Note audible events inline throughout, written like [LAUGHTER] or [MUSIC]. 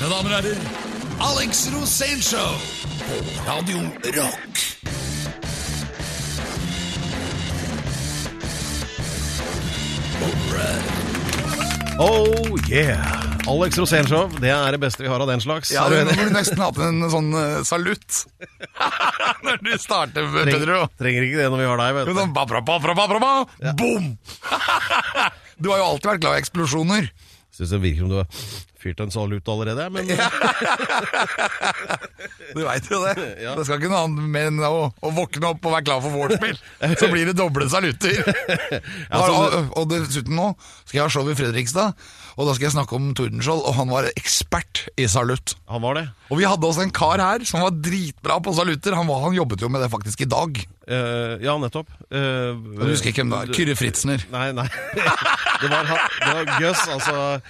Mine damer og herrer, Alex Rosénshow på Radio Rock. Oh yeah! Alex Rosénshow, det er det beste vi har av den slags. Ja, du Nå må du nesten hatt en sånn uh, salutt [LAUGHS] når du starter, Pedro. Trenger ikke det når vi har deg, vet du. Sånn ba, ba, ba, ba. Boom! [LAUGHS] Du har jo alltid vært glad i eksplosjoner. Syns det virker som du har fyrt en salut allerede, men [LAUGHS] Du veit jo det. [LAUGHS] Ja. Det skal ikke noe annet mer enn å, å våkne opp og være klar for vorspiel. Så blir det doble salutter. [LAUGHS] Ja, så- og, og, og dessuten nå skal jeg ha show i Fredrikstad, og da skal jeg snakke om Tordenskjold, og han var ekspert i salutt. han var det. Og vi hadde også en kar her som var dritbra på salutter. Han, var, han jobbet jo med det faktisk i dag. Uh, ja, nettopp. Uh, Du husker ikke hvem det var? Kyrre Fritzner. Nei, nei. [LAUGHS] Det var, det var Gus, altså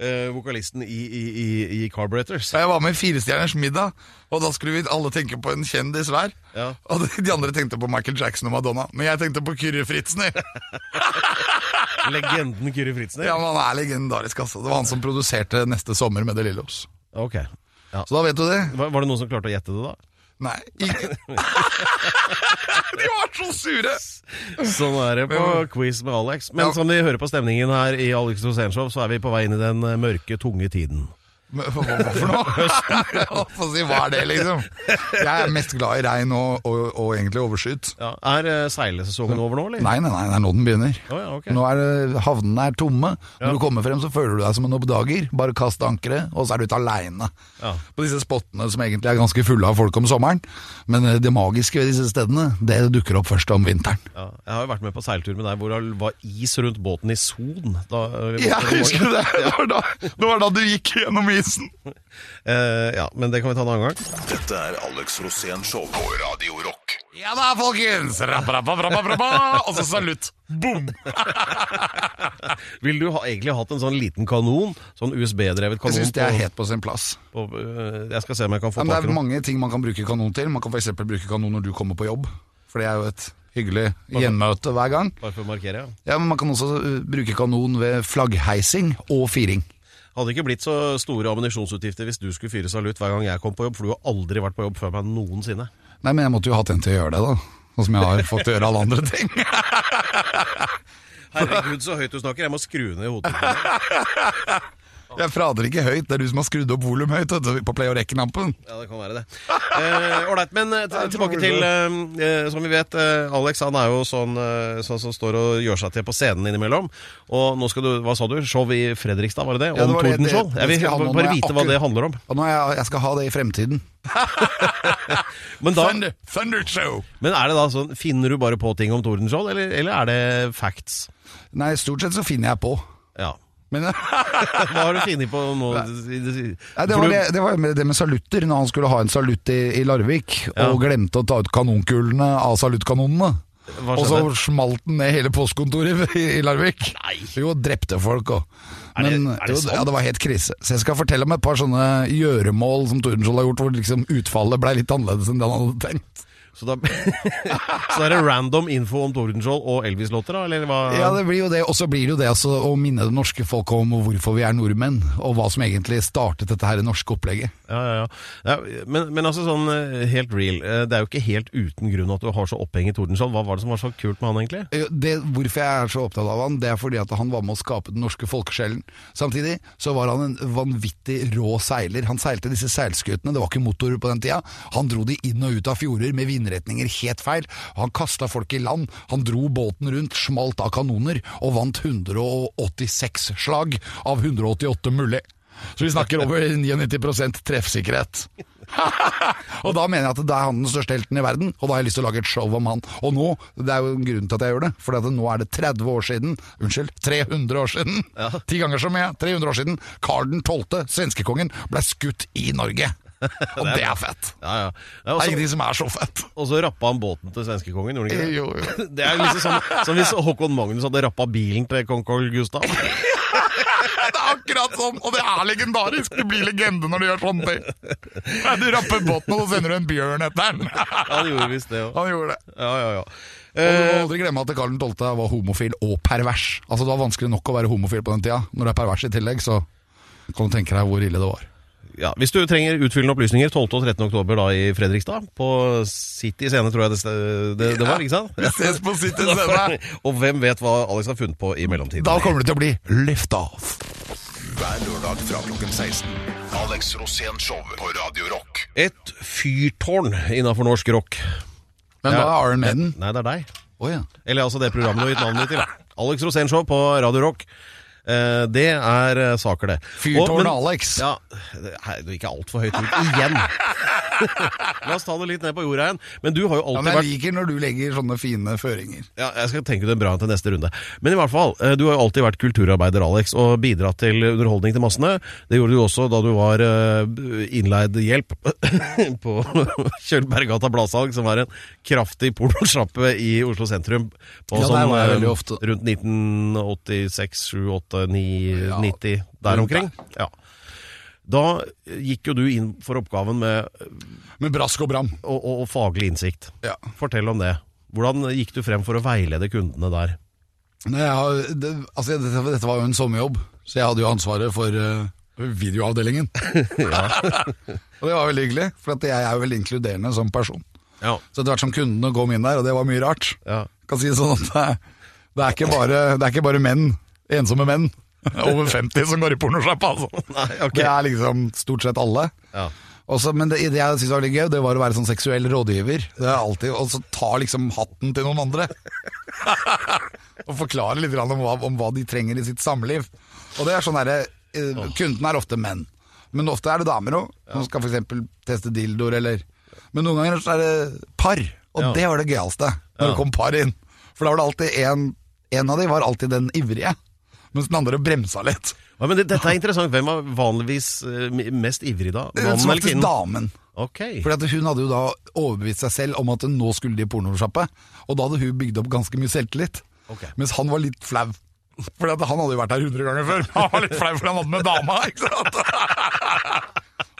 Uh, vokalisten i, i, i, i Carburetors. Jeg var med i Firestjerners middag, og da skulle vi alle tenke på en kjendis hver. Ja. Og de- de andre tenkte på Michael Jackson og Madonna, men jeg tenkte på Kyrre Fritzner. [LAUGHS] [LAUGHS] Legenden Kyrre Fritzner. Ja, men Han er legendarisk, altså. Det var han som produserte Neste sommer med The Lillos. Ok. Ja. Så da vet du det. Var, var det noen som klarte å gjette det, da? Nei, ingen. [LAUGHS] De var så sure! Sånn er det på quiz med Alex. Men Ja. som vi hører på stemningen her i Alex Rosénshow, så er vi på vei inn i den mørke, tunge tiden. Hva, for noe? [LAUGHS] [LAUGHS] Få si, hva er det, liksom? Jeg er mest glad i regn og, og, og egentlig overskyet. Ja, Er eh, seilesesongen over nå, eller? Nei, nei, nei, det er nå den begynner. Oh, ja, okay. Nå er det, havnene er tomme. Når du kommer frem, så føler du deg som en oppdager. Bare kast ankeret, og så er du ute aleine. Ja. På disse spottene som egentlig er ganske fulle av folk om sommeren. Men eh, det magiske ved disse stedene, det dukker opp først om vinteren. Ja, jeg har jo vært med på seiltur med deg hvor det var is rundt båten i Son. Da, Jeg husker det! Det var da, det var da du gikk gjennom isen. Eh, ja, men det kan vi ta en annen gang. Dette er Alex Rosén Show på Radio Rock. Ja da, folkens! Og så salutt. Boom! [LAUGHS] Vil du ha, egentlig hatt en sånn liten kanon? Sånn USB-drevet kanon? Jeg syns det er helt på sin plass. på, uh, jeg skal se om jeg kan få Ja, men det tak er mange ting man kan bruke kanon til. Man kan f.eks. bruke kanon når du kommer på jobb. For det er jo et hyggelig gjenmøte hver gang. Bare for å markere, ja. Ja, men Man kan også uh, bruke kanon ved flaggheising og firing. Hadde ikke blitt så store ammunisjonsutgifter hvis du skulle fyre salutt hver gang jeg kom på jobb, for du har aldri vært på jobb før meg noensinne. Nei, men jeg måtte jo hatt en til å gjøre det, da. Sånn som jeg har fått gjøre alle andre ting. [LAUGHS] Herregud, så høyt du snakker. Jeg må skru ned hodetelefonen. [LAUGHS] Jeg frader ikke høyt, det er du som har skrudd opp volum høyt på play og Rekken-ampen. Ja, det kan være det. Eh, Ålreit, men eh, tilbake til eh, Som vi vet, eh, Alex han er jo sånn, sånn som står og gjør seg til på scenen innimellom. Og nå skal du, hva sa du, show i Fredrikstad, var det det? Ja, Om var det- Tordenskjold? Jeg vil jeg bare vite hva det handler om. Og nå jeg, jeg skal ha det i fremtiden. [LAUGHS] Men, da, Thunder, Thunder Show! men er det da sånn, finner du bare på ting om Tordenskjold, eller, eller er det facts? Nei, stort sett så finner jeg på. Men [LAUGHS] Hva har du funnet på nå? Nei, det, var det, det var det med salutter, når han skulle ha en salutt i, i Larvik, Ja. og glemte å ta ut kanonkulene av saluttkanonene. Og så smalt den ned hele postkontoret [LAUGHS] i, i Larvik. Nei. Jo, drepte folk og Er det- er det jo, ja, det var helt krise. Så jeg skal fortelle om et par sånne gjøremål som Tordenskiold har gjort, hvor liksom utfallet ble litt annerledes enn det han hadde tenkt. Så da, [LAUGHS] så er det random info om Tordenskjold og Elvis-låter, da? Eller hva? Ja, det blir jo det, og så blir det jo det altså, å minne det norske folk om hvorfor vi er nordmenn, og hva som egentlig startet dette her norske opplegget. Ja, ja, ja. ja men, men altså sånn eh, helt real, eh, det er jo ikke helt uten grunn at du har så oppheng i Tordenskjold. Hva var det som var så kult med han, egentlig? Eh, Det, hvorfor jeg er så opptatt av han, det er fordi at han var med å skape den norske folkesjelen. Samtidig så var han en vanvittig rå seiler. Han seilte disse seilskutene, det var ikke motorer på den tida. Han dro de inn og ut av fjorder med vindretninger helt feil. Han kasta folk i land, han dro båten rundt, smalt av kanoner, og vant 186 slag av 188 mulig. Så vi snakker over 99% treffsikkerhet. [LAUGHS] og da mener jeg at det er han den største helten i verden, og da har jeg lyst til å lage et show om han. Og nå, det er jo grunnen til at jeg gjør det, for nå er det 30 år siden, unnskyld, 300 år siden, ti ganger så mye, 300 år siden, Karl 12., svenskekongen, ble skutt i Norge. [LAUGHS] Og det er fett. Ja, ja. Det er ingenting som er så fett. og så rappa han båten til svenskekongen, gjorde han ikke det? Jo, jo. [LAUGHS] Det er liksom som, som hvis Håkon Magnus hadde rappa bilen til kong Carl Gustav. [LAUGHS] Det er akkurat sånn, og det er legendarisk. Du blir legende når du gjør sånne ting. Du rapper båten, og så sender du en bjørn etter den. Han gjorde visst det òg. Han gjorde det. Ja, ja, ja. Og du må Eh, aldri glemme at Karl 12. var homofil og pervers. Altså Det var vanskelig nok å være homofil på den tida. Når du er pervers i tillegg, så kan du tenke deg hvor ille det var. Ja, Hvis du trenger utfyllende opplysninger 12. og 13. oktober da i Fredrikstad, på City scene, tror jeg det, det, det var, ikke sant? Vi ses på City [LAUGHS] scene. og hvem vet hva Alex har funnet på i mellomtiden? Da kommer det til å bli lift off. Hver lørdag fra klokken 16. Alex Rosén Show på Radio Rock. Et fyrtårn innafor norsk rock. Men hva er Iron Maiden. Nei, det er deg. Oh, ja. Eller altså det programmet du har gitt navnet ditt til. Alex Rosén Show på Radio Rock. Eh, det er eh, saker, det. Fyrtårnet Alex. Ja, det er ikke altfor høyt ut igjen. [LAUGHS] La oss ta det litt ned på jorda igjen. Men du har jo Ja, alltid men jeg vært liker når du legger sånne fine føringer. ja, Jeg skal tenke det bra til neste runde. Men i hvert fall, eh, du har jo alltid vært kulturarbeider, Alex, og bidratt til underholdning til massene. Det gjorde du også da du var innleid hjelp [LAUGHS] på Kjølberggata Bladsalg, som var en kraftig pornosjappe i Oslo sentrum på Ja, der sånn jeg rundt 1986, 7, 8, 9, Ja, 90, der omkring. Ja. Da gikk jo du inn for oppgaven med Med brask og bram. og, og, og faglig innsikt. Ja. Fortell om det. Hvordan gikk du frem for å veilede kundene der? Nei, har, det, altså, dette, dette var jo en sommerjobb, så jeg hadde jo ansvaret for uh, videoavdelingen. [LAUGHS] [LAUGHS] og det var veldig hyggelig, for jeg er jo veldig inkluderende som person. Ja. Så etter hvert som kundene kom inn der, og det var mye rart, Ja. kan si det sånn at det, det, er bare, det er ikke bare menn, ensomme menn, [LAUGHS] over 50 som går i pornosjappa, altså. [LAUGHS] Nei, okay. Det er liksom stort sett alle. Ja. Også, men det, det jeg synes var veldig gøy, det var å være sånn seksuell rådgiver. Det er alltid, Og så ta liksom hatten til noen andre. [LAUGHS] og forklare litt om hva, om hva de trenger i sitt samliv. Og det er sånn derre eh, Kunden er ofte menn, men ofte er det damer òg. Som skal f.eks. teste dildoer eller Men noen ganger så er det par, og Ja. det var det gøyeste. Når Ja. det kom par inn. For da var det alltid en En av de var alltid den ivrige, mens den andre bremsa litt. Ja, men det, dette er interessant. Hvem var vanligvis eh, mest ivrig da? Mannen som eller kvinnen? damen. Ok. Fordi at Hun hadde jo da overbevist seg selv om at nå skulle de i pornosjappe, og da hadde hun bygd opp ganske mye selvtillit. Ok. Mens han var litt flau. [LAUGHS] For han hadde jo vært her 100 ganger før. Han var litt flau fordi han hadde med dama, [LAUGHS] ikke sant?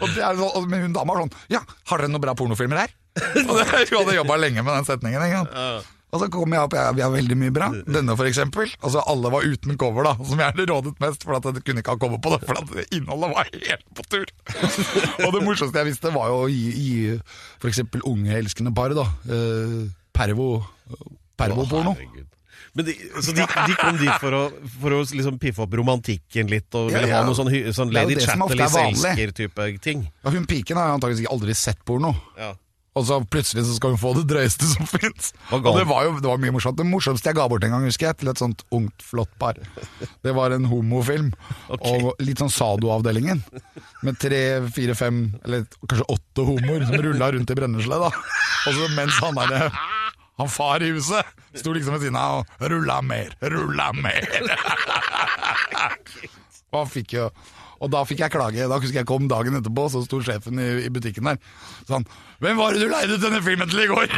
Og det sånn, men hun dama var sånn Ja, har dere noen bra pornofilmer her? [LAUGHS] Og det, hun hadde jobba lenge med den setningen. Ikke sant? Og så kom jeg opp, jeg, vi har veldig mye bra. Denne for eksempel. Altså alle var uten cover, da. Som jeg rådet mest, for at jeg kunne ikke ha cover på det. For at innholdet var helt på tur. [LAUGHS] og det morsomste jeg visste, var jo å gi, gi for eksempel unge elskende par, da. Eh, pervo. Pervoporno. Men de, så de, de kom dit for å, for å liksom piffe opp romantikken litt og ville Ja, ja. ha noe sånn, sånn Lady er Chatterleys elsker-type ting? Ja, hun piken har antakeligvis aldri sett porno. Ja. Og så plutselig så skal hun få det drøyeste som fins. Og det var jo det var mye morsomt. Det morsomste jeg ga bort en gang, husker jeg, til et sånt ungt, flott par. Det var en homofilm. [LAUGHS] Okay. Og litt sånn Sado-avdelingen. Med tre, fire, fem, eller kanskje åtte homoer som rulla rundt i brennesle. da. Og så mens han der han far i huset sto liksom ved siden av og rulla mer, rulla mer. [LAUGHS] og han fikk jo og da fikk jeg klage. Da husker jeg kom dagen etterpå, så sto sjefen i, i butikken der. Sånn 'Hvem var det du leide ut denne filmen til i går?'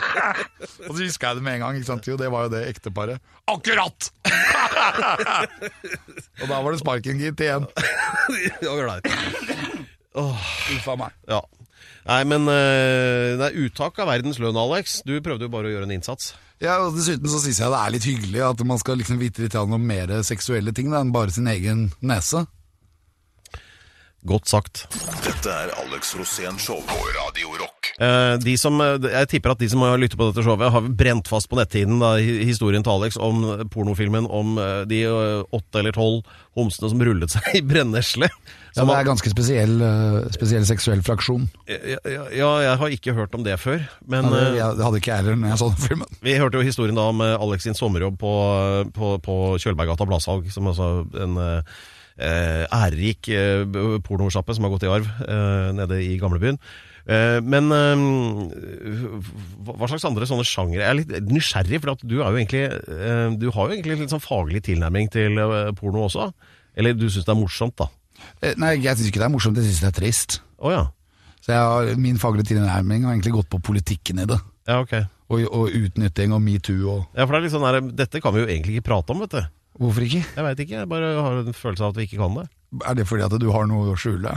[LAUGHS] og så huska jeg det med en gang. ikke sant? Jo, det var jo det ekteparet. Akkurat! [LAUGHS] og da var det sparken, gitt, igjen. [LAUGHS] Ålreit. Uff a meg. Ja. Nei, men eh, det er uttak av verdens lønn, Alex. Du prøvde jo bare å gjøre en innsats. Ja, og Dessuten så syns jeg det er litt hyggelig at man skal liksom vite litt om mer seksuelle ting da, enn bare sin egen nese. Godt sagt. Dette er Alex Rosén Show på Radio Rock. Eh, de som, eh, jeg tipper at de som har lyttet på dette showet, har brent fast på netthinnen da, historien til Alex om pornofilmen om eh, de eh, åtte eller tolv homsene som rullet seg i brennesle. Ja, Det er ganske spesiell, eh, spesiell seksuell fraksjon. ja, ja, ja, jeg har ikke hørt om det før. Men Ja, det, eh, jeg, det hadde ikke jeg heller når jeg så den filmen. vi hørte jo historien da om eh, Alex sin sommerjobb på, på, på Kjølberggata Bladsalg, som altså en eh, eh, ærerik eh, pornosjappe som har gått i arv eh, nede i gamlebyen. Eh, men eh, hva slags andre sånne sjangere? Jeg er litt nysgjerrig, for at du, jo egentlig, eh, du har jo egentlig litt sånn faglig tilnærming til eh, porno også. Eller du syns det er morsomt, da? Eh, Nei, jeg syns ikke det er morsomt, jeg syns det er trist. Oh, ja. Så jeg har, Min faglige tilnærming har egentlig gått på politikken i det. Ja, ok. Og, og utnytting og metoo og Ja, for det er litt sånn der, Dette kan vi jo egentlig ikke prate om, vet du. Hvorfor ikke? Jeg veit ikke, jeg bare har en følelse av at vi ikke kan det. Er det fordi at du har noe å skjule?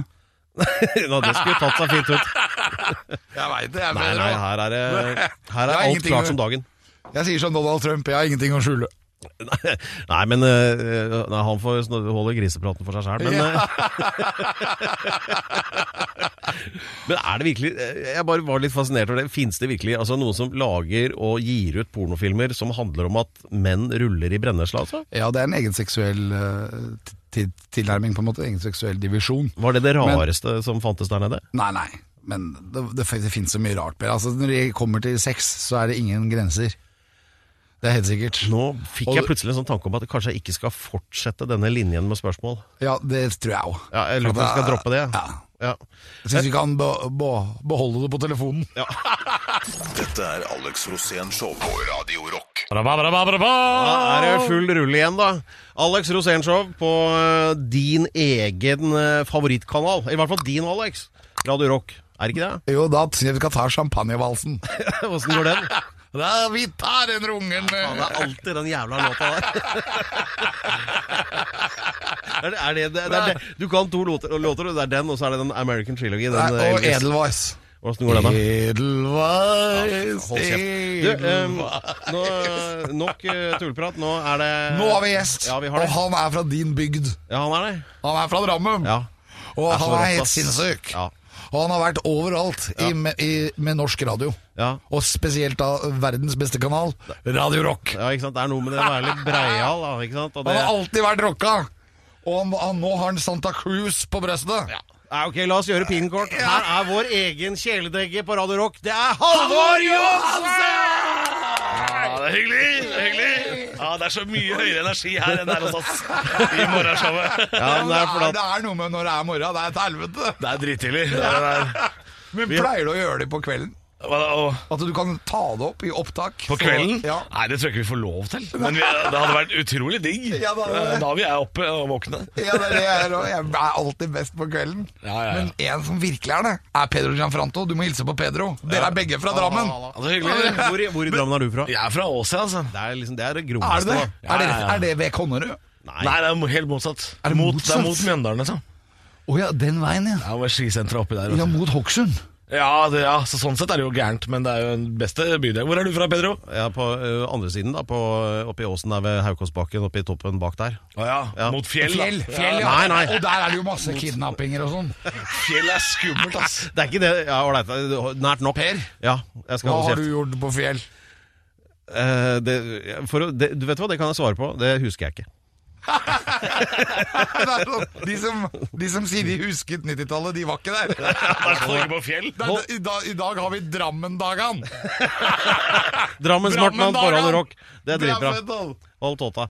[LAUGHS] Nå, det skulle tatt seg fint ut. [LAUGHS] Jeg veit det, jeg Nei, nei, her er, [LAUGHS] her er alt klart som dagen. Jeg sier som Donald Trump, jeg har ingenting å skjule. Nei, men uh, nei, han får holde grisepraten for seg sjæl. Men, eh, [LAUGHS] men er det virkelig eh, Jeg bare var litt fascinert over det. Fins det virkelig altså, noen som lager og gir ut pornofilmer som handler om at menn ruller i brennesle, Altså? Ja, det er en egen seksuell uh, tilnærming, på en måte. Egen seksuell divisjon. Var det det rareste som fantes der nede? Nei, nei. Men det, det, det finnes så mye rart. Altså, når det kommer til sex, så er det ingen grenser. Det er helt sikkert. Nå fikk jeg plutselig en sånn tanke om at kanskje jeg ikke skal fortsette denne linjen med spørsmål. Ja, det tror jeg òg. Ja, jeg lurer på om jeg skal droppe det. Ja. Ja. Jeg syns vi kan be, be, beholde det på telefonen. [LAUGHS] Dette er Alex Rosén Show på Radio Rock. Da er det full rull igjen, da. Alex Rosénshow på eh, din egen eh, favorittkanal. I hvert fall din, Alex. Radio Rock. Er det ikke det? Jo, da syns jeg vi skal ta champagnevalsen. [LAUGHS] Åssen går den? [LAUGHS] Da, vi tar den rungen Ja, det er alltid den jævla låta der. [LAUGHS] er det, er det, det, er det. Du kan to låter, og det er den, og så er det den American Trilogy. Den, Nei, eh, og Edelweiss. Åssen går den, da? Edelweiss. Du, em, nå, nok uh, tullprat. Nå er det Nå har vi gjest, Ja, vi har og han er fra din bygd. Ja, han er det. Han er fra Drammen, Ja. og han er helt sinnssyk. Ja. Og han har vært overalt i, med, i, med norsk radio. Ja. Og spesielt da verdens beste kanal, Radio Rock. ja, ikke sant. Det er noe med det å være litt breial, da. Ikke sant? Og Han det, har alltid vært rocka! Og han, han, nå har han Santa Cruz på brøstet. Ja, ok, La oss gjøre pinenkort. Her er vår egen kjæledegge på Radio Rock. Det er Halvor Johansen! Det er hyggelig. det er hyggelig Ja, Det er så mye høyere energi her enn her hos oss i morgenshowet. Ja, men det er at det er noe med når det er morgen. Det er et helvete. Det er drittidlig. Det er, det er. Men pleier du å gjøre det på kvelden? At du kan ta det opp i opptak? På Så- kvelden? Ja. Nei, det tror jeg ikke vi får lov til. Men vi, det hadde vært utrolig digg. [LAUGHS] Ja, da, det. Da vi er oppe og våkne. Ja, det er det jeg er, jeg er alltid best på kvelden. Ja, ja, ja. Men en som virkelig er det, er Pedro Gianfranto. Du må hilse på Pedro. Dere er begge fra Drammen. Altså, hyggelig. hvor, i- hvor i Drammen er du fra? Jeg er fra Åse, altså. Det er liksom, det er det Er grommeste, det det? Er det, Ja, ja, ja. er det ved Konnerud? Nei. Nei, det er helt motsatt. Er det mot, motsatt? Det er mot Mjøndalen, altså. Å ja, den veien, ja. Ja, med skisenteret oppi der. Ja, mot Hokksund. Ja, det, ja, så sånn sett er det jo gærent, men det er jo den beste bydelen. Hvor er du fra, Pedro? Ja, på ø, andre siden, da. På, oppe i åsen der ved Haukåsbakken, oppe i toppen bak der. Å ja, Ja. mot fjell. da. Fjell, fjell, ja. Nei, nei. Og der er det jo masse kidnappinger og sånn. [LAUGHS] Fjell er skummelt, ass. [LAUGHS] Det er ikke det Ja, ålreit. Nært nok. Per? Ja, jeg skal Hva holde har du kjeft. gjort på fjell? Eh, det, for å, det, du vet hva, det kan jeg svare på. Det husker jeg ikke. Sånn, de, som, de som sier de husket 90-tallet, de var ikke der. I på fjell. Dag, I dag har vi Drammen-dagene. Drammens Martmann på Rock. Det er dritbra. Hold tåta.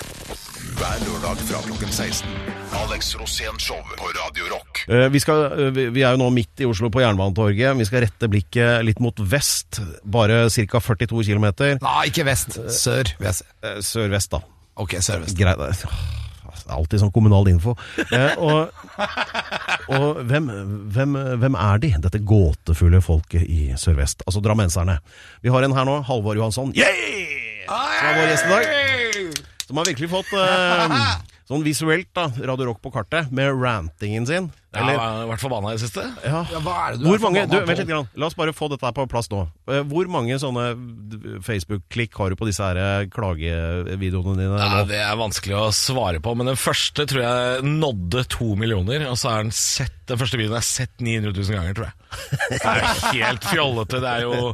Hver lørdag fra klokken 16. Alex Rosén Show på Radio Rock. Eh, vi, skal, eh, vi- vi er jo nå midt i Oslo på Jernbanetorget. Vi skal rette blikket litt mot vest. Bare ca. 42 km. Nei, ikke vest. Sør. vil jeg si. Sør-vest, da. Ok, sørvest. Greit. Alltid sånn kommunal info. Eh, og og hvem, hvem, hvem er de, dette gåtefulle folket i Sør-Vest? Altså drammenserne. Vi har en her nå, Halvor Johansson. Yeah! Som er vår gjest i dag. Som har virkelig fått eh, [LAUGHS] sånn visuelt da, Radio Rock på kartet, med rantingen sin. Jeg har vært forbanna i det siste. ja. Ja, hva er det du Hvor er mange, du, vent litt, grann. La oss bare få dette her på plass nå. Eh, Hvor mange sånne Facebook-klikk har du på disse her eh, klagevideoene dine Nei, det er vanskelig å svare på, men den første tror jeg nådde to millioner. Og så er den sett Den første videoen er sett 900 000 ganger, tror jeg. Det er jo helt fjollete. Det er jo,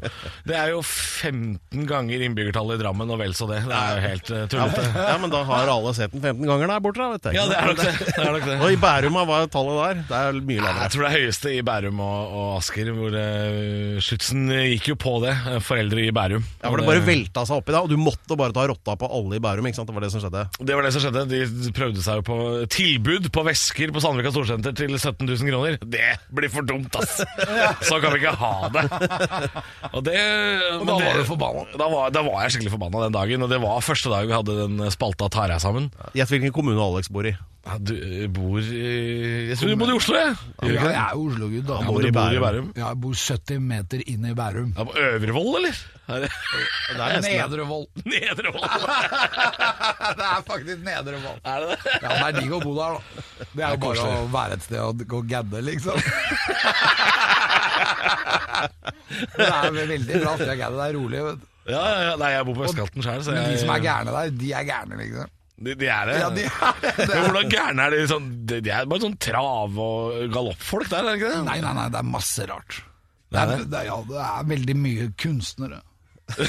det er jo 15 ganger innbyggertallet i Drammen, og vel så det. Det er jo helt eh, tullete. ja, men da har alle sett den 15 ganger der borte, da, vet jeg. Ja, det er nok det. det, er nok det. Og i Bærum, hva er tallet der? Det er mye lavere. Jeg tror det er høyeste i Bærum og, og Asker, hvor uh, Schützen gikk jo på det. eh, Foreldre i Bærum. Ja, for det bare velta seg oppi da, og du måtte bare ta rotta på alle i Bærum, ikke sant? Det var det som skjedde. Det var det som skjedde. De prøvde seg jo på tilbud på vesker på Sandvika Storsenter til 17 000 kroner. Det blir for dumt, ass! [LAUGHS] Så kan vi ikke ha det. Og, det, Og da var du forbanna. Da var, da var jeg skikkelig forbanna den dagen. Og det var første dag vi hadde den spalta Tar jeg sammen. Gjett hvilken kommune Alex bor i. Ja, du eh, bor i Jeg tror du bor i Oslo, jeg. Ja, jeg er Oslo-gutt, da. Ja, men du bor i Bærum. Ja, jeg bor 70 meter inn i Bærum. Ja, på Øvrevoll, eller? Er det- [LAUGHS] Det er nesten det. [LAUGHS] Nedrevoll. Nedrevoll. [LAUGHS] det er faktisk Nedrevoll. Er det det? Ja, det er digg å bo der, da. Det er jo bare å være et sted og gå gadde, liksom. det er veldig bra sted er gadde. Det er rolig. vet du. Ja, ja, ja. Nei, jeg bor på østkanten sjøl, så Men de som er gærne der, de er gærne, liksom. De, de er det. Ja, de er det. [LAUGHS] Men hvordan gærne er de? Sånn, de, de er bare sånn trav- og galoppfolk der, er det ikke det? Nei, nei, nei, det er masse rart. Det Det er, det? er, ja, det er veldig mye kunstnere. [LAUGHS]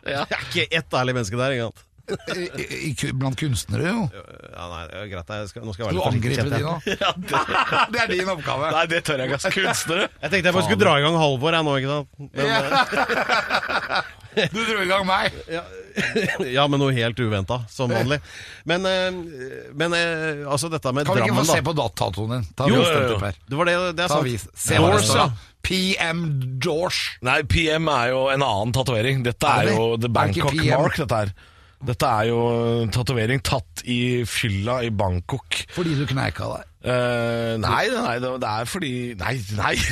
Det er ikke ett ærlig menneske der. engang. I, i, i, blant kunstnere, jo. Ja, nei, det er greit. Jeg skal, nå skal jeg være litt forsiktig. angriper de nå. [LAUGHS] Ja, Det er din oppgave. Nei, det tør jeg ikke. Kunstnere. Jeg tenkte jeg bare skulle dra i gang Halvor jeg nå, ikke sant. Men, Du dro i gang meg. [LAUGHS] ja, [LAUGHS] ja, men noe helt uventa, som vanlig. Men, eh, men eh, altså dette med Drammen, da. Kan vi ikke Drammen, få se på dataen din? Ta Jo, jo, jo. her. Det var det, det jeg Ta sa. Se hva det Doors, står. ja. da. PM George. Nei, PM er jo en annen tatovering. Dette Er er det jo? The Er det Bangkok Mark, dette her. Dette er jo tatovering tatt i fylla i Bangkok. Fordi du kneika deg. Eh, nei, nei, det er fordi Nei, nei! [LAUGHS]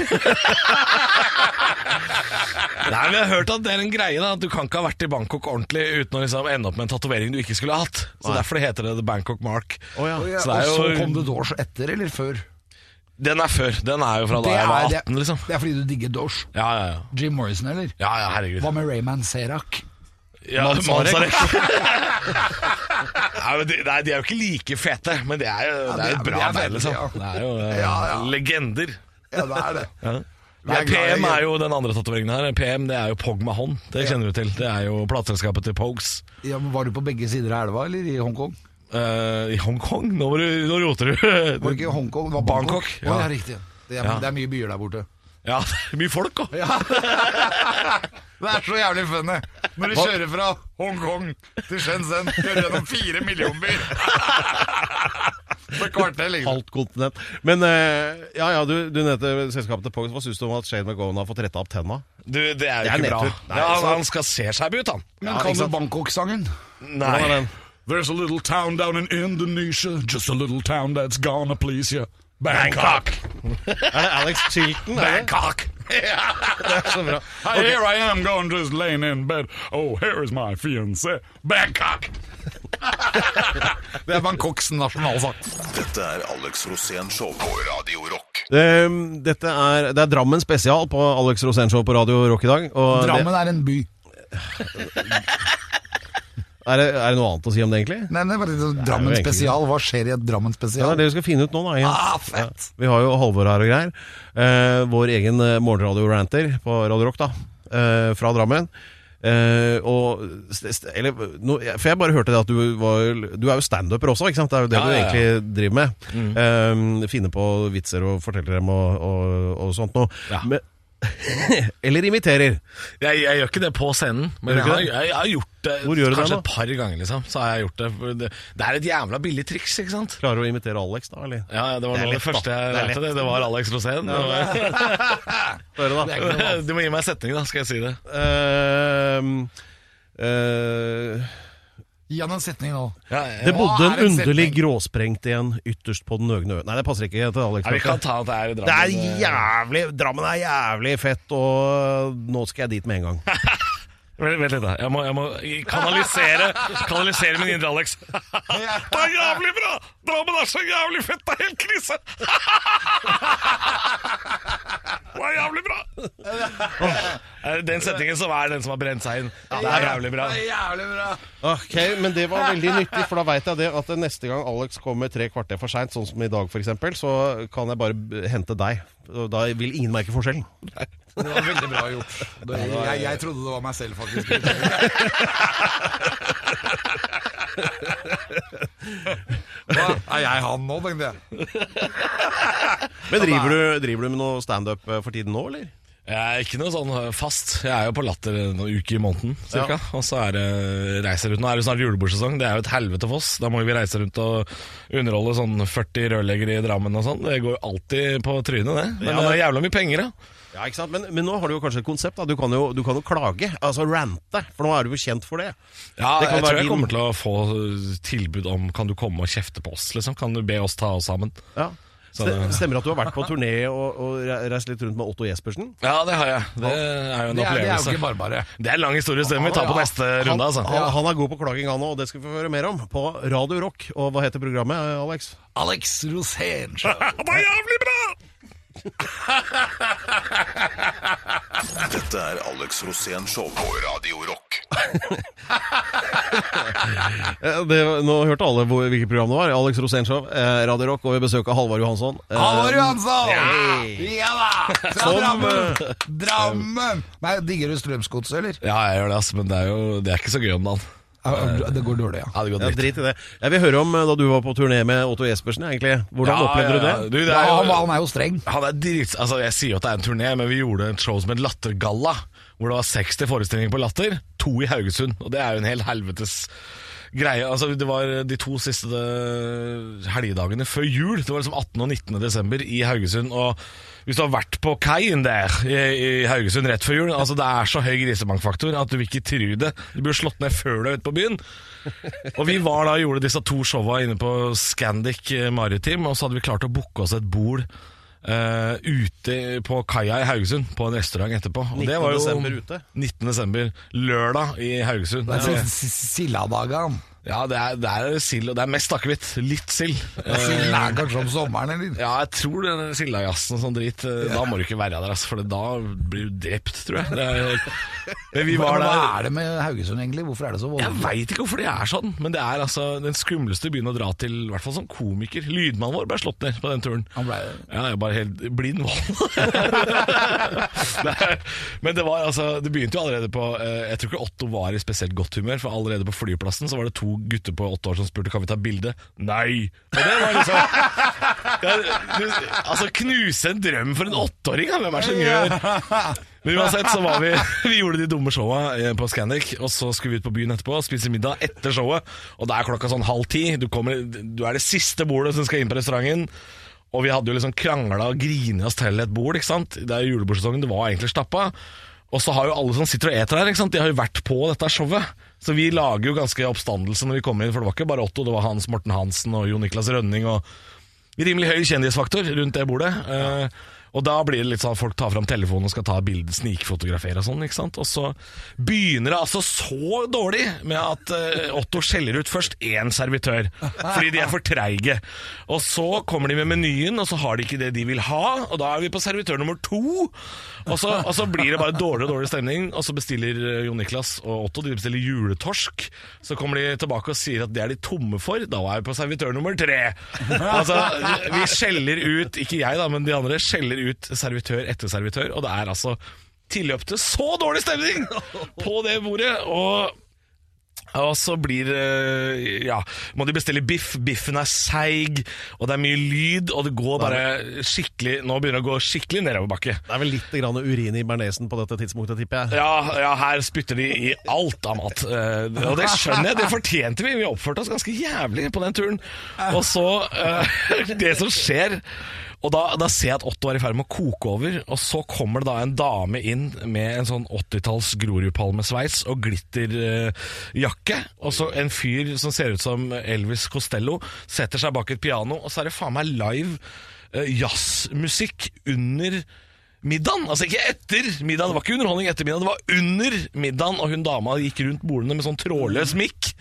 nei, men Jeg har hørt at det er en greie. da At Du kan ikke ha vært i Bangkok ordentlig uten å liksom ende opp med en tatovering du ikke skulle ha hatt. Så Derfor heter det The Bangkok Mark. Oh, ja. Og Så det er så kom det Dosh etter eller før? Den er før. Den er jo fra da er, jeg var er, 18, liksom. det er fordi du digger Dosh. Ja, ja, ja. Jim Morrison, eller? Ja, ja, herregud. Hva med Rayman Serak? Ja, Manzarek. [LAUGHS] Nei, de, nei, de er jo ikke like fete, men det er jo det er et bra band, liksom. Det er jo eh, Ja, ja. legender. Ja, det er det. [LAUGHS] Ja. Vi er glad i PM er jo den andre tatoveringen her. PM det er jo Pog Mahon. Det kjenner du til. Det er jo plateselskapet til Pogues. Ja, men Var du på begge sider av elva, eller i Hongkong? Eh, I Hongkong? Nå, må du, nå roter du. Var det ikke Hongkong? Det var Bangkok. Bangkok, Å, ja. ja, riktig. Det er, Ja. det er mye byer der borte. Ja, [LAUGHS] mye folk òg. [LAUGHS] Det er så jævlig funny når du kjører fra Hongkong til Shenzhen. Kjører gjennom fire millionbyer. [LAUGHS] Liksom. Halvt kontinent. Men eh, ja, ja, du, du nevnte selskapet til Pogs. Hva syns du om at Shane McGowan har fått retta opp tenna? Du, det er Det jo er ikke bra. Nei, ja, så- han skal se seg ut, han. Men Ja, kan du? Bangkok-sangen? Nei. den? There's a little town down in Indonesia, just a little town that's gonna please you. Bangkok! Er det Alex Chilton? Bangkok! det er så bra. Here I am going just laying in bed. Oh, here is my fiancé. Bangkok! det er Bangkoks nasjonalsang. Dette er Alex Rosén Show på Radio Rock. Det, dette er, det er Drammen spesial på Alex Rosén Show på Radio Rock i dag. Og Drammen er en by. [LAUGHS] Er, det, er det noe annet å si om det, egentlig? Nei, det er bare Drammen egentlig spesial. Hva skjer i et Drammen Ja, det er det vi skal finne ut nå. da. Ah, fett. Ja. Vi har jo Halvor her og greier. Eh, vår egen eh, morgenradio-ranter på Radio Rock, da. Eh, fra Drammen. Eh, og eller, no, For jeg bare hørte det at du var Du er jo standuper også, ikke sant? Det er jo det Ja, du egentlig driver med. Eh, finner på vitser og forteller dem og, og, og sånt noe. Men, [LAUGHS] eller imiterer. Jeg, jeg gjør ikke det på scenen, men jeg har, jeg, jeg har gjort det Hvor gjør du det kanskje da? et par ganger. liksom Så har jeg gjort Det Det, det er et jævla billig triks, ikke sant? Klarer du å imitere Alex, da? Eller? Ja, ja, Det var Det av det første jeg Det lærte. Det, det var Alex Rosén. [LAUGHS] Da. Du må gi meg en setning, da, skal jeg si det. Uh, eh, Gi han en setning nå. Ja, det ja. bodde en er en underlig setning? gråsprengt en ytterst på den øgne ø... Nei, det passer ikke til Alex. Ja, vi kan ta at det er i Det er jævlig Drammen er jævlig fett, og nå skal jeg dit med en gang. [LAUGHS] Vent litt, da. Jeg må, jeg må kanalisere Kanalisere min indre Alex. [LAUGHS] Det er jævlig bra! Drammen er så jævlig fett, det er helt krise! [LAUGHS] Det er jævlig bra! [LAUGHS] Eh, Den setningen som er den som har brent seg inn. Det er jævlig bra. Jævlig bra. Ok, Men det var veldig nyttig, for da veit jeg det at neste gang Alex kommer tre kvarter for seint, sånn som i dag f.eks., så kan jeg bare hente deg. Da vil ingen merke forskjellen. Det var veldig bra gjort. Det, jeg, jeg trodde det var meg selv, faktisk. [LAUGHS] Hva? Er jeg han nå, tenkte jeg. Men driver du, driver du med noe standup eh, for tiden nå, eller? Jeg er ikke noe sånn øh, fast. Jeg er jo på Latter noen uker i måneden, cirka. Og så er det reiser rundt. Nå er det snart julebordsesong. Det er jo et helvete for oss. Da må vi reise rundt og underholde sånn 40 rørleggere i Drammen og sånn. Det går jo alltid på trynet, det. Men Ja, det er jævla mye penger, da. Ja, ikke sant? Men, men nå har du jo kanskje et konsept. da Du kan jo, du kan jo klage. Altså rante. For nå er du jo kjent for det. Ja, Det jeg tror jeg din- kommer til å få tilbud om Kan du komme og kjefte på oss, liksom? Kan du be oss ta oss sammen? Ja. Så det- Stemmer at du har vært på turné og, og reist litt rundt med Otto Jespersen? Ja, det har jeg. Det er jo en Det er, det er jo opplevelse. ikke bare bare. Det er en lang historie, det må vi ta på neste runde, altså. Han, han er god på klaging, han òg, og det skal vi få høre mer om på Radio Rock. Og hva heter programmet, Alex? Alex Rosén. [LAUGHS] Det er jævlig bra! [LAUGHS] Dette er Alex Rosén Show på Radio Rock. [LAUGHS] Eh, Det, nå hørte alle hvor, hvilket program det var. Alex Rosénshow, eh, Radio Rock, og vi besøker Halvard Johansson. Eh, Halvor Johansson! Ja, Ja da! Fra Som, Drammen! [LAUGHS] Drammen! Nei, Digger du Strømsgodset, eller? Ja, jeg gjør det, ass, men det er jo det er ikke så gøy om dagen. Ja, Det går dårlig, ja. Ja, det går Ja, drit i det. Jeg vil høre om eh, da du var på turné med Otto Jespersen. egentlig. Hvordan Ja, opplevde du det? Du, det ja er han, han er jo streng. han er drit, altså Jeg sier jo at det er en turné, men vi gjorde et show som het Lattergalla. Hvor det var 60 forestillinger på Latter, to i Haugesund. Og det er jo en hel helvetes greie. Altså Det var de to siste eh, helgedagene før jul. Det var liksom 18. og 19. desember i Haugesund. Og hvis du har vært på kaien der i, i Haugesund rett før jul Altså Det er så høy grisemangfaktor at du vil ikke tru det. Du blir slått ned før du er ute på byen. Og vi var da gjorde disse to showa inne på Scandic eh, Maritim, og så hadde vi klart å booke oss et bord Uh, ute på kaia i Haugesund, på en restaurant etterpå. Og 19. det var jo desember ute. 19. desember, lørdag i Haugesund. Det er Ja, si- si- Sildadagen. Ja, det er, det er sild, og det er mest akevitt. Litt sild. Eh, Silden er kanskje om sommeren, eller? ja, jeg tror den sildajazzen og sånn drit eh, Da må du ikke være der, altså, for da blir du drept, tror jeg. Er, men vi var Hva der er det med Haugesund, egentlig? Hvorfor er det så Jeg voldsomt? veit ikke hvorfor det er sånn, men det er altså den skumleste byen å dra til, i hvert fall som komiker. Lydmannen vår ble slått ned på den turen. Han ble Ja, jeg er bare helt blind vold. [LAUGHS] Men det var altså Det begynte jo allerede på eh, Jeg tror ikke Otto var i spesielt godt humør, for allerede på flyplassen så var det to gutter på åtte år som spurte kan vi ta bilde. Nei! Og det var liksom [LAUGHS] Altså, knuse en drøm for en åtteåring, hvem er det som gjør Men uansett så var vi [LAUGHS] Vi gjorde de dumme showa eh, på Scandic, og så skulle vi ut på byen etterpå og spise middag etter showet. Og da er klokka sånn halv ti. Du, kommer, du er det siste bordet som skal inn på restauranten. Og vi hadde jo liksom krangla og grinet oss til et bord. ikke sant? Det er julebordsesongen, det var egentlig stappa. Og så har jo alle som sitter og eter her, de har jo vært på dette showet. Så vi lager jo ganske oppstandelse når vi kommer inn, for det var ikke bare Otto, det var Hans Morten Hansen og Jo Niklas Rønning og rimelig høy kjendisfaktor rundt det bordet. Eh, og da blir det litt sånn at folk tar fram telefonen og skal ta bilder, snikfotografere og sånn. ikke sant? Og så begynner det altså så dårlig med at uh, Otto skjeller ut først én servitør, fordi de er for treige. Og så kommer de med menyen, og så har de ikke det de vil ha, og da er vi på servitør nummer to. Og så, og så blir det bare dårligere og dårligere stemning, og så bestiller eh, Jon Niklas og Otto de bestiller juletorsk. Så kommer de tilbake og sier at det er de tomme for. Da er vi på servitør nummer tre. Altså, vi skjeller ut, ikke jeg da, men de andre skjeller ut servitør etter servitør, og det er altså tilløp til så dårlig stemning [LAUGHS] på det bordet. og og så blir Ja, må de bestille biff. Biffen er seig, og det er mye lyd, og det går bare skikkelig Nå begynner det å gå skikkelig nedoverbakke. Det er vel litt grann urin i bearnesen på dette tidspunktet, tipper jeg. Ja, ja, her spytter de i alt av mat. Eh, og det skjønner jeg, det fortjente vi. Vi oppførte oss ganske jævlig på den turen. Og så eh, [LAUGHS] Det som skjer og da, da ser jeg at Otto er i ferd med å koke over, og så kommer det da en dame inn med en sånn 80-talls Grorudpalmesveis og glitterjakke. og så en fyr som ser ut som Elvis Costello, setter seg bak et piano, og så er det faen meg live eh, jazzmusikk under middagen. Altså ikke etter middagen, det var ikke underholdning etter middagen, det var under middagen, og hun dama gikk rundt bordene med sånn trådløs mikk.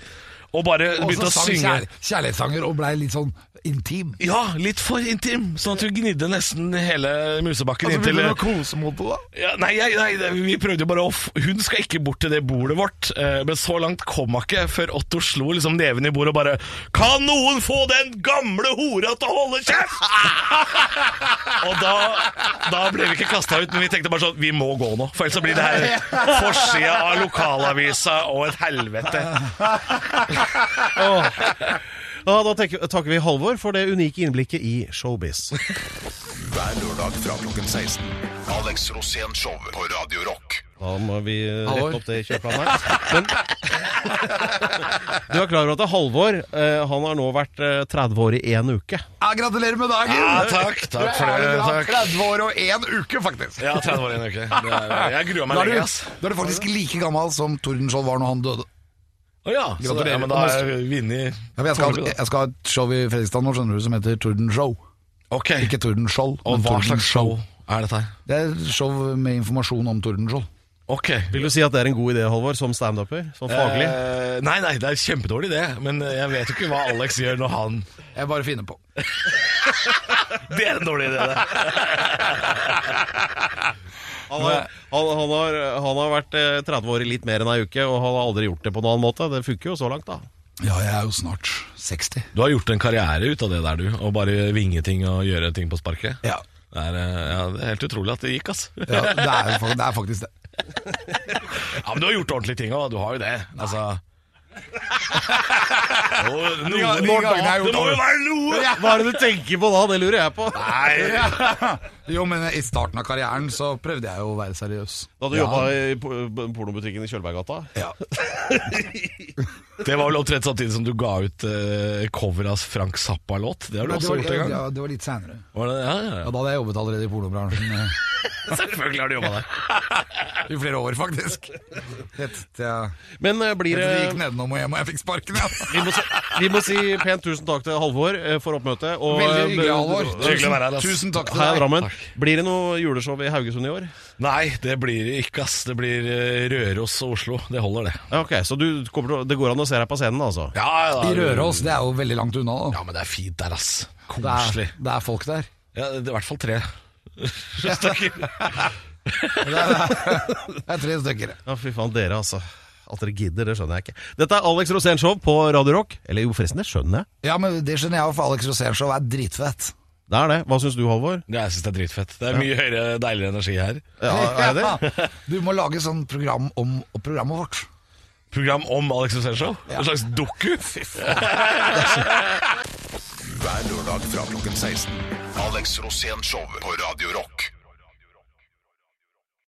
Og bare begynte å synge. kjær kjærlighetssanger og blei litt sånn intim. Ja, litt for intim, sånn at hun gnidde nesten hele musebakken Altså, inntil Vil du kose mot det, da? ja, nei, nei, vi prøvde jo bare å Hun skal ikke bort til det bordet vårt, eh, men så langt kom hun ikke før Otto slo liksom neven i bordet og bare Kan noen få den gamle hora til å holde kjeft?! [LAUGHS] og da, da ble vi ikke kasta ut, men vi tenkte bare sånn Vi må gå nå, for ellers så blir det her forsida av lokalavisa og et helvete. [LAUGHS] [LAUGHS] Ja, da tenker, takker vi Halvor for det unike innblikket i showbiz. [LAUGHS] Hver lørdag fra klokken 16. Alex Rosén Show på Radio Rock. Da må vi rette opp det kjøreplanet her. Men [LAUGHS] du er klar over at det er Halvor eh, Han har nå vært eh, 30 år i én uke. Ja, gratulerer med dagen! Ja, takk, takk for det. Takk. 30 år og én uke, faktisk. Ja, 30 år i en uke. Det er, jeg grua meg lenge, da er du faktisk like gammel som Tordenskjold var når han døde. Å ja, Gratulerer. ja, men da har jeg vunnet Ja, jeg, skal, jeg skal ha et show i Fredrikstad nå, skjønner du, som heter Tordenshow. Ok, Ikke Tordenskjold, og men hva slags Tordenshow. show er dette her? Det er show med informasjon om Tordenskjold. Ok. Vil du si at det er en god idé, Halvor, som standuper? Sånn faglig? Eh, nei, nei, det er kjempedårlig det, men jeg vet jo ikke hva Alex gjør når han Jeg bare finner på. [LAUGHS] Det er en dårlig idé, det. [LAUGHS] Han har, han, han har, han har vært eh, 30 år i litt mer enn ei uke, og han har aldri gjort det på noen annen måte. Det funker jo så langt, da. Ja, jeg er jo snart 60. Du har gjort en karriere ut av det der, du. Å bare vinge ting og gjøre ting på sparket. Ja, Det er, eh, ja, det er helt utrolig at det gikk, ass. ja det, er, det er faktisk det. [LAUGHS] Ja, Men du har gjort ordentlige ting òg. Du har jo det. Altså [LAUGHS] Jo, noe- de gangene når da? jeg har gjort Det må jo være noe! Hva er det du tenker på da? Det lurer jeg på. Nei. [LAUGHS] Jo, men i starten av karrieren så prøvde jeg jo å være seriøs. Da du Ja. jobba i po- pornobutikken i Kjølberggata? Ja. [LAUGHS] Det var vel omtrent samtidig som du ga ut uh, cover av Frank Zappa-låt. Det har du Det også var, gjort en gang. ja, det var litt seinere. Var det? Ja, ja, Ja, da hadde jeg jobbet allerede i pornobransjen eh, ja. [LAUGHS] Selvfølgelig har du jobba der. i flere år, faktisk. Helt jeg, Men eh, blir det det gikk nedenom og hjem og jeg fikk sparken. Ja. [LAUGHS] vi må, si, vi må si pent tusen takk til Halvor eh, for oppmøtet. Og, Veldig hyggelig, eh, Halvor. Hyggelig å være her, ass. Tusen takk til deg. Drammen. Blir det noe juleshow i Haugesund i år? Nei, det blir det ikke, ass. Det blir eh, Røros og Oslo. Det holder, det. Ok, Så du til, det går an å se deg på scenen, altså? Ja, ja, I Røros, det er jo veldig langt unna. Da. Ja, men det er fint der, ass. Det, er, det er folk der. Ja, det er i hvert fall tre. [LAUGHS] stykker. [LAUGHS] Det er, det er tre stykker. Ja, fy faen, dere altså. At dere gidder, det skjønner jeg ikke. Dette er Alex Rosén Show på Radio Rock. Eller jo, forresten, det skjønner jeg. Ja, men Det skjønner jeg, for Alex Rosén Show er dritfett. Det er det. Hva syns du, Halvor? Ja, jeg syns det er dritfett. Det er mye høyere, deiligere energi her. Ja, er det? Du må lage sånn program om programmet vårt. Program om Alex Rosénshow? En slags doku? [LAUGHS] Hver lørdag fra klokken 16. Alex Rosén Show på Radio Rock.